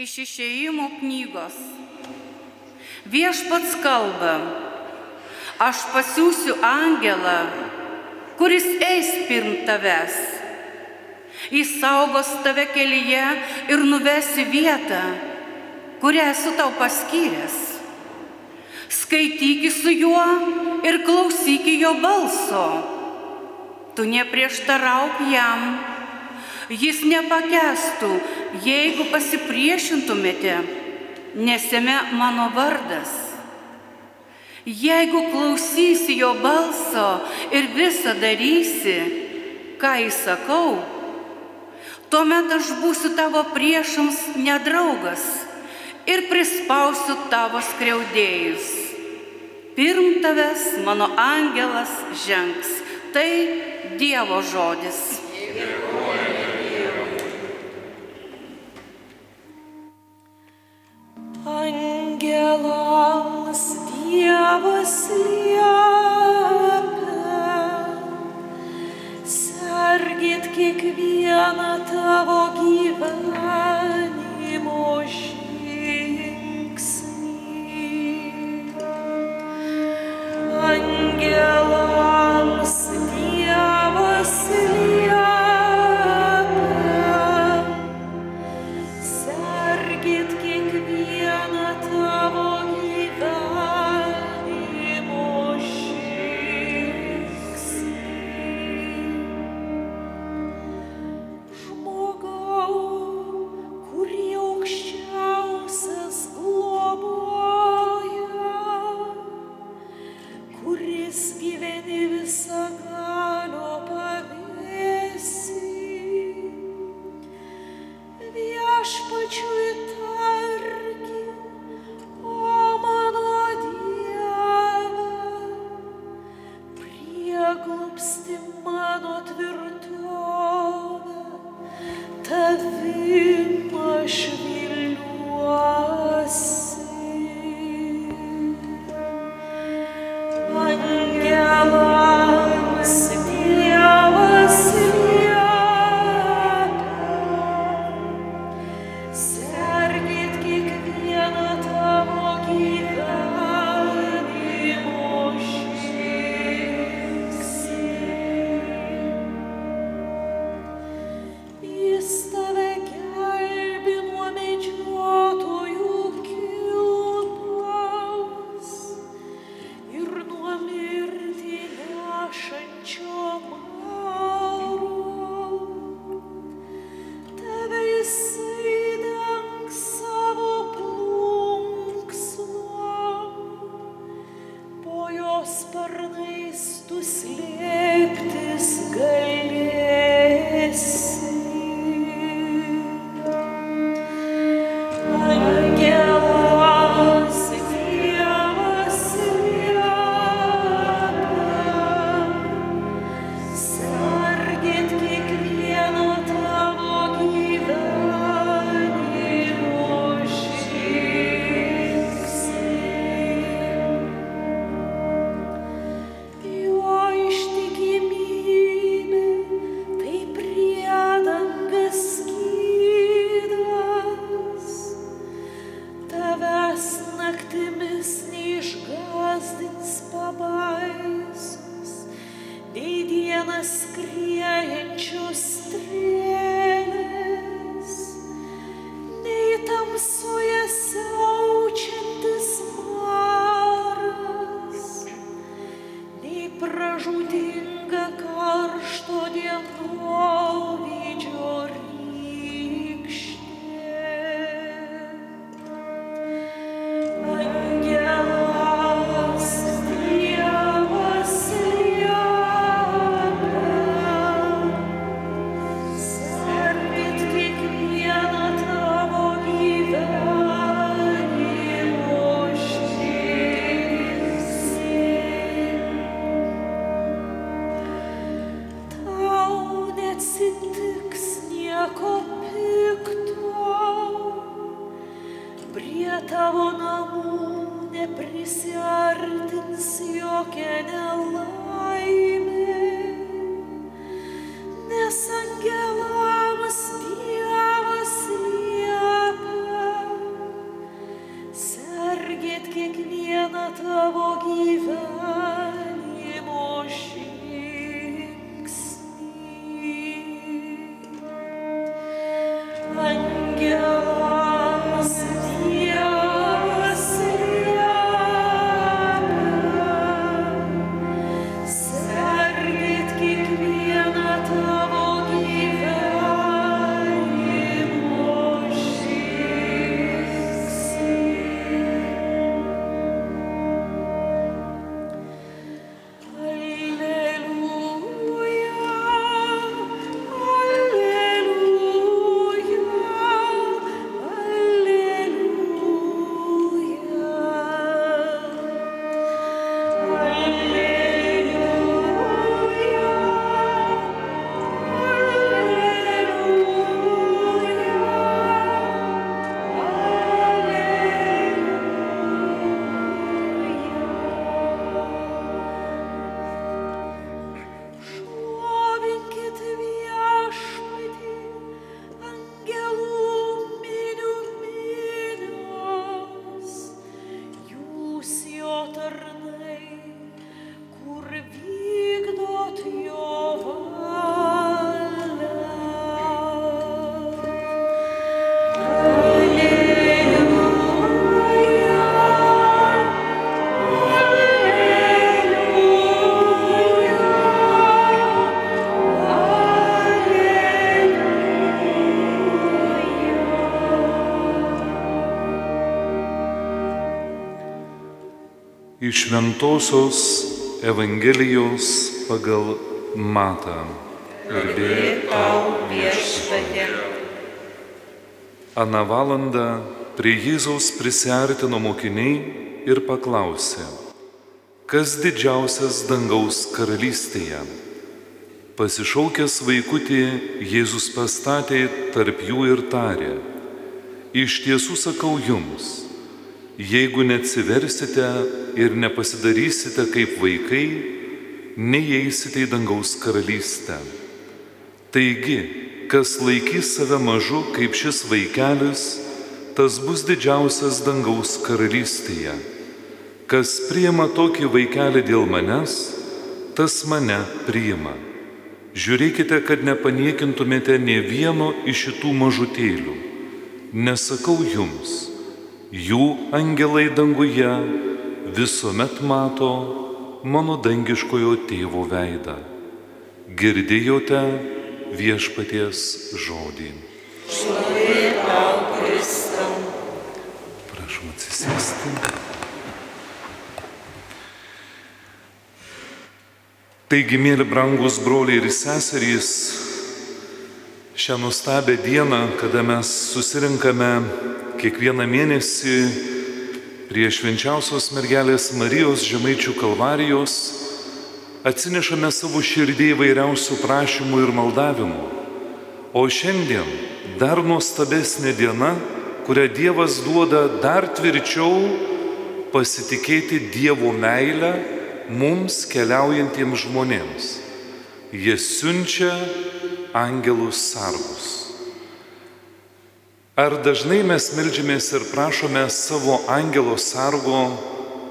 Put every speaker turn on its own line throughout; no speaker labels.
Iš išėjimo knygos. Viešpats kalba, aš pasiūsiu angelą, kuris eis pirm tavęs. Jis saugos tave kelyje ir nuvesi vietą, kurią esu tau paskyręs. Skaityki su juo ir klausyki jo balso. Tu neprieštarauk jam jis nepakestų, jeigu pasipriešintumėte, nesame mano vardas. Jeigu klausysi jo balso ir visą darysi, ką įsakau, tuomet aš būsiu tavo priešams nedraugas ir prispausiu tavo skriaudėjus. Pirm tavęs mano angelas žengs. Tai Dievo žodis. Dėkuoju.
я во след. you scrie în ciustră. Neprisiartins jokia nelaimė,
Iš Šventojios Evangelijos pagal Matą. Garbė
tau viešpatė.
Aną valandą prie Jėzaus prisartino mokiniai ir paklausė, kas didžiausias dangaus karalystėje. Pasišaukęs vaikutį, Jėzus pastatė tarp jų ir tarė, iš tiesų sakau jums, jeigu neatsiversite ir nepasidarysite kaip vaikai, neįeisite į dangaus karalystę. Taigi, kas laikys save mažu kaip šis vaikelis, tas bus didžiausias dangaus karalystėje. Kas priima tokį vaikelį dėl manęs, tas mane priima. Žiūrėkite, kad nepaniekintumėte ne vieno iš šitų mažutėlių. Nesakau jums, jų angelai danguje visuomet mato mano dangiškojo tėvo veidą. Girdėjote viešpaties žodį. Prašom atsisėsti. Taigi, mėly brangus broliai ir seserys, šią nuostabią dieną, kada mes susirinkame kiekvieną mėnesį prie švenčiausios mergelės Marijos žemaičių kalvarijos, atsinešame savo širdį įvairiausių prašymų ir maldavimų. O šiandien dar nuostabesnė diena, kurią Dievas duoda dar tvirčiau pasitikėti Dievo meilę mums keliaujantiems žmonėms. Jie siunčia angelus sargus. Ar dažnai mes melžiamės ir prašome savo angelo sargo,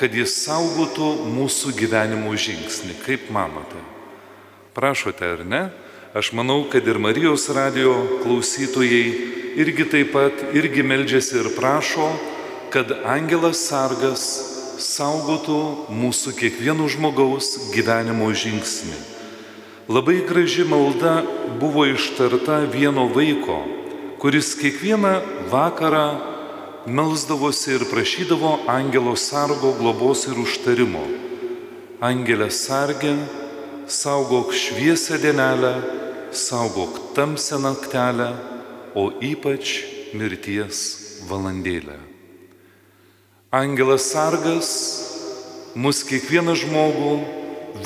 kad jis saugotų mūsų gyvenimo žingsnį, kaip manote? Prašote ar ne? Aš manau, kad ir Marijos radio klausytojai irgi taip pat irgi melžiasi ir prašo, kad angelas sargas saugotų mūsų kiekvieno žmogaus gyvenimo žingsnį. Labai graži malda buvo ištarta vieno vaiko, kuris kiekvieną vakarą melzdavosi ir prašydavo angelo sargo globos ir užtarimo. Angelė sargė, saugok šviesę dienelę, saugok tamsią naktelę, o ypač mirties valandėlę. Angelas sargas mus kiekvieną žmogų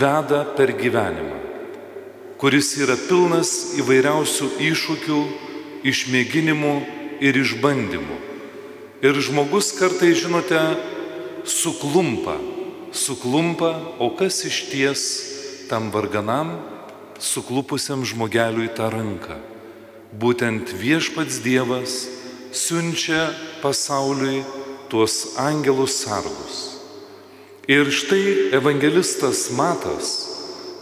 veda per gyvenimą, kuris yra pilnas įvairiausių iššūkių, išmėginimų ir išbandymų. Ir žmogus kartai, žinote, suklumpa, suklumpa, o kas iš ties tam varganam, suklupusiam žmogeliui tą ranką. Būtent viešpats Dievas siunčia pasauliui tuos angelus sargus. Ir štai evangelistas Matas,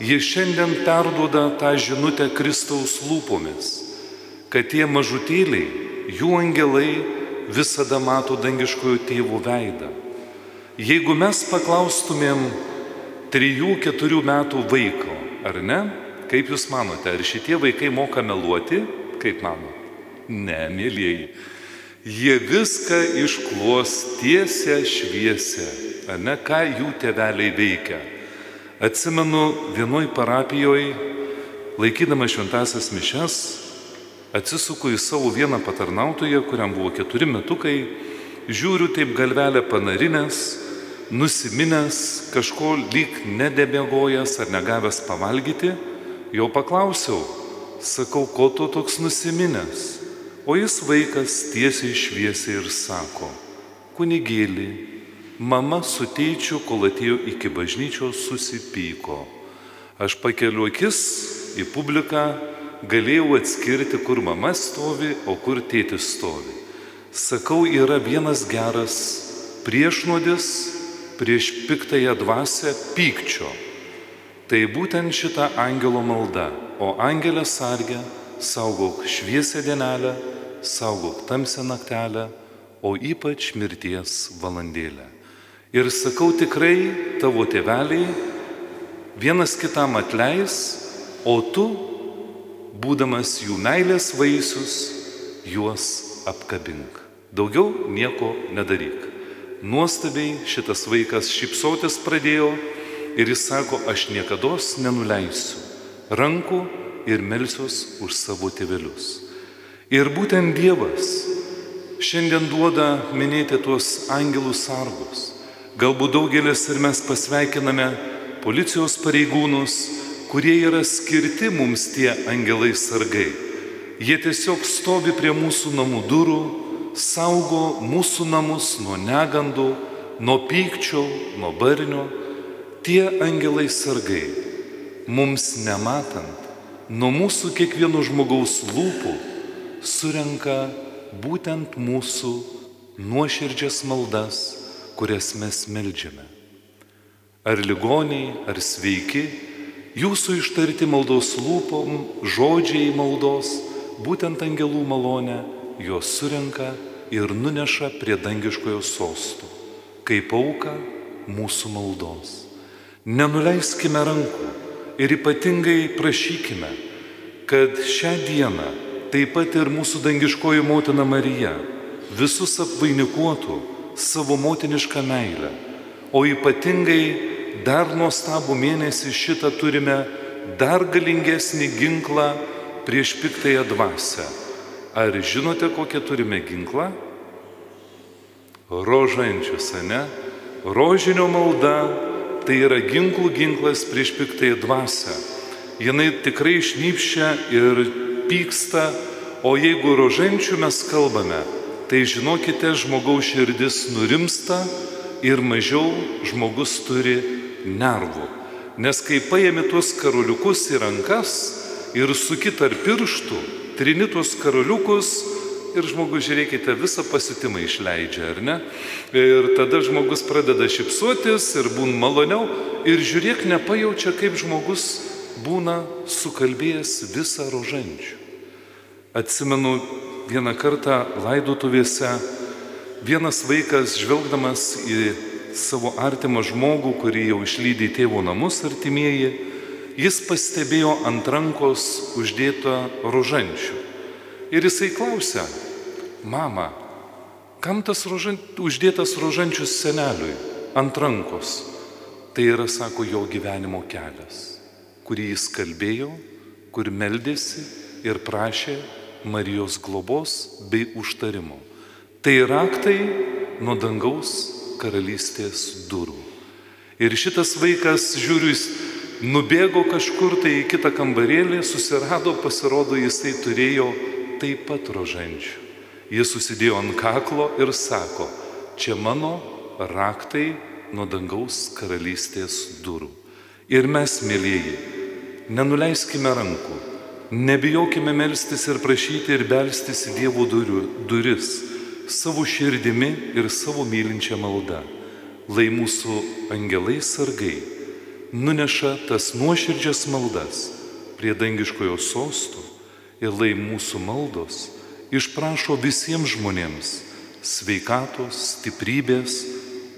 jis šiandien perduoda tą žinutę Kristaus lūpomis, kad tie mažutėliai, jų angelai visada mato dangiškojo tėvų veidą. Jeigu mes paklaustumėm trijų, keturių metų vaiko, ar ne, kaip jūs manote, ar šitie vaikai moka meluoti, kaip mano? Ne, mėlyjeji. Jie viską išklos tiesią šviesę, ar ne, ką jų tėveliai veikia. Atsimenu, vienoj parapijoje, laikydama šventasias mišes, atsisuku į savo vieną patarnautoją, kuriam buvo keturi metukai, žiūriu taip galvelę panarinės, nusiminęs, kažko lyg nedebėgojęs ar negavęs pavalgyti, jo paklausiau, sakau, ko tu toks nusiminęs? O jis vaikas tiesiai šviesiai ir sako, kunigėlį, mama su tėčiu, kol atėjo iki bažnyčios, susipyko. Aš pakeliu akis į publiką, galėjau atskirti, kur mama stovi, o kur tėtis stovi. Sakau, yra vienas geras priešnodis prieš piktąją dvasę pykčio. Tai būtent šita angelo malda, o angelė sargė saugok šviesę dienelę, saugok tamsią naktelę, o ypač mirties valandėlę. Ir sakau tikrai, tavo tėveliai vienas kitam atleis, o tu, būdamas jų meilės vaisius, juos apkabink. Daugiau nieko nedaryk. Nuostabiai šitas vaikas šypsotis pradėjo ir jis sako, aš niekada nenuleisiu rankų ir melsiuos už savo tėvelius. Ir būtent Dievas šiandien duoda minėti tuos angelų sargus. Galbūt daugelis ir mes pasveikiname policijos pareigūnus, kurie yra skirti mums tie angelai sargai. Jie tiesiog stovi prie mūsų namų durų, saugo mūsų namus nuo negandų, nuo pykčio, nuo barnio. Tie angelai sargai mums nematant nuo mūsų kiekvieno žmogaus lūpų surenka būtent mūsų nuoširdžias maldas, kurias mes melžiame. Ar ligoniai, ar sveiki, jūsų ištarti maldos lūpom, žodžiai maldos, būtent angelų malonę, juos surenka ir nuneša prie dangiškojo sostų, kaip auka mūsų maldos. Nenuleiskime rankų, ir ypatingai prašykime, kad šią dieną taip pat ir mūsų dangiškoji motina Marija visus apvainikuotų savo motinišką meilę, o ypatingai dar nuostabų mėnesį šitą turime dar galingesnį ginklą prieš piktąją dvasę. Ar žinote, kokią turime ginklą? Rožančius, ne? Rožinio malda tai yra ginklų ginklas prieš piktąją dvasę. Jinai tikrai išnypščia ir pyksta, o jeigu rožančių mes kalbame, tai žinokite, žmogaus širdis nurimsta ir mažiau žmogus turi nervų. Nes kai paėmė tuos karoliukus į rankas ir suki tarp pirštų, trini tuos karoliukus, ir žmogus, žiūrėkite, visą pasitimą išleidžia, ar ne? Ir tada žmogus pradeda šipsuotis ir būna maloniau ir žiūrėk, nepajaučia, kaip žmogus būna sukalbėjęs visą rožančių. Atsimenu vieną kartą laidotuvėse, vienas vaikas žvelgdamas į savo artimą žmogų, kurį jau išlydė į tėvo namus artimieji, jis pastebėjo ant rankos uždėtą rožančių. Ir jisai klausia, mama, kam tas rožan, uždėtas rožančius seneliui ant rankos? Tai yra, sako, jo gyvenimo kelias, kurį jis kalbėjo, kur meldėsi ir prašė Marijos globos bei užtarimo. Tai raktai nuo dangaus karalystės durų. Ir šitas vaikas, žiūriu, jis nubėgo kažkur tai į kitą kambarėlį, susirado, pasirodo, jisai turėjo taip pat rožančių. Jis susidėjo ant kaklo ir sako, čia mano raktai nuo dangaus karalystės durų. Ir mes, mėlyjeji, nenuleiskime rankų, nebijokime melstis ir prašyti ir belstis į Dievo durių, duris savo širdimi ir savo mylinčią maldą. Lai mūsų angelai sargai nuneša tas nuoširdžias maldas prie dangiškojo sostų ir lai mūsų maldos išprašo visiems žmonėms sveikatos, stiprybės,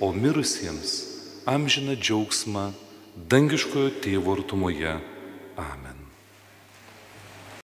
o mirusiems amžiną džiaugsmą dangiškojo tėvo artumoje. Amen.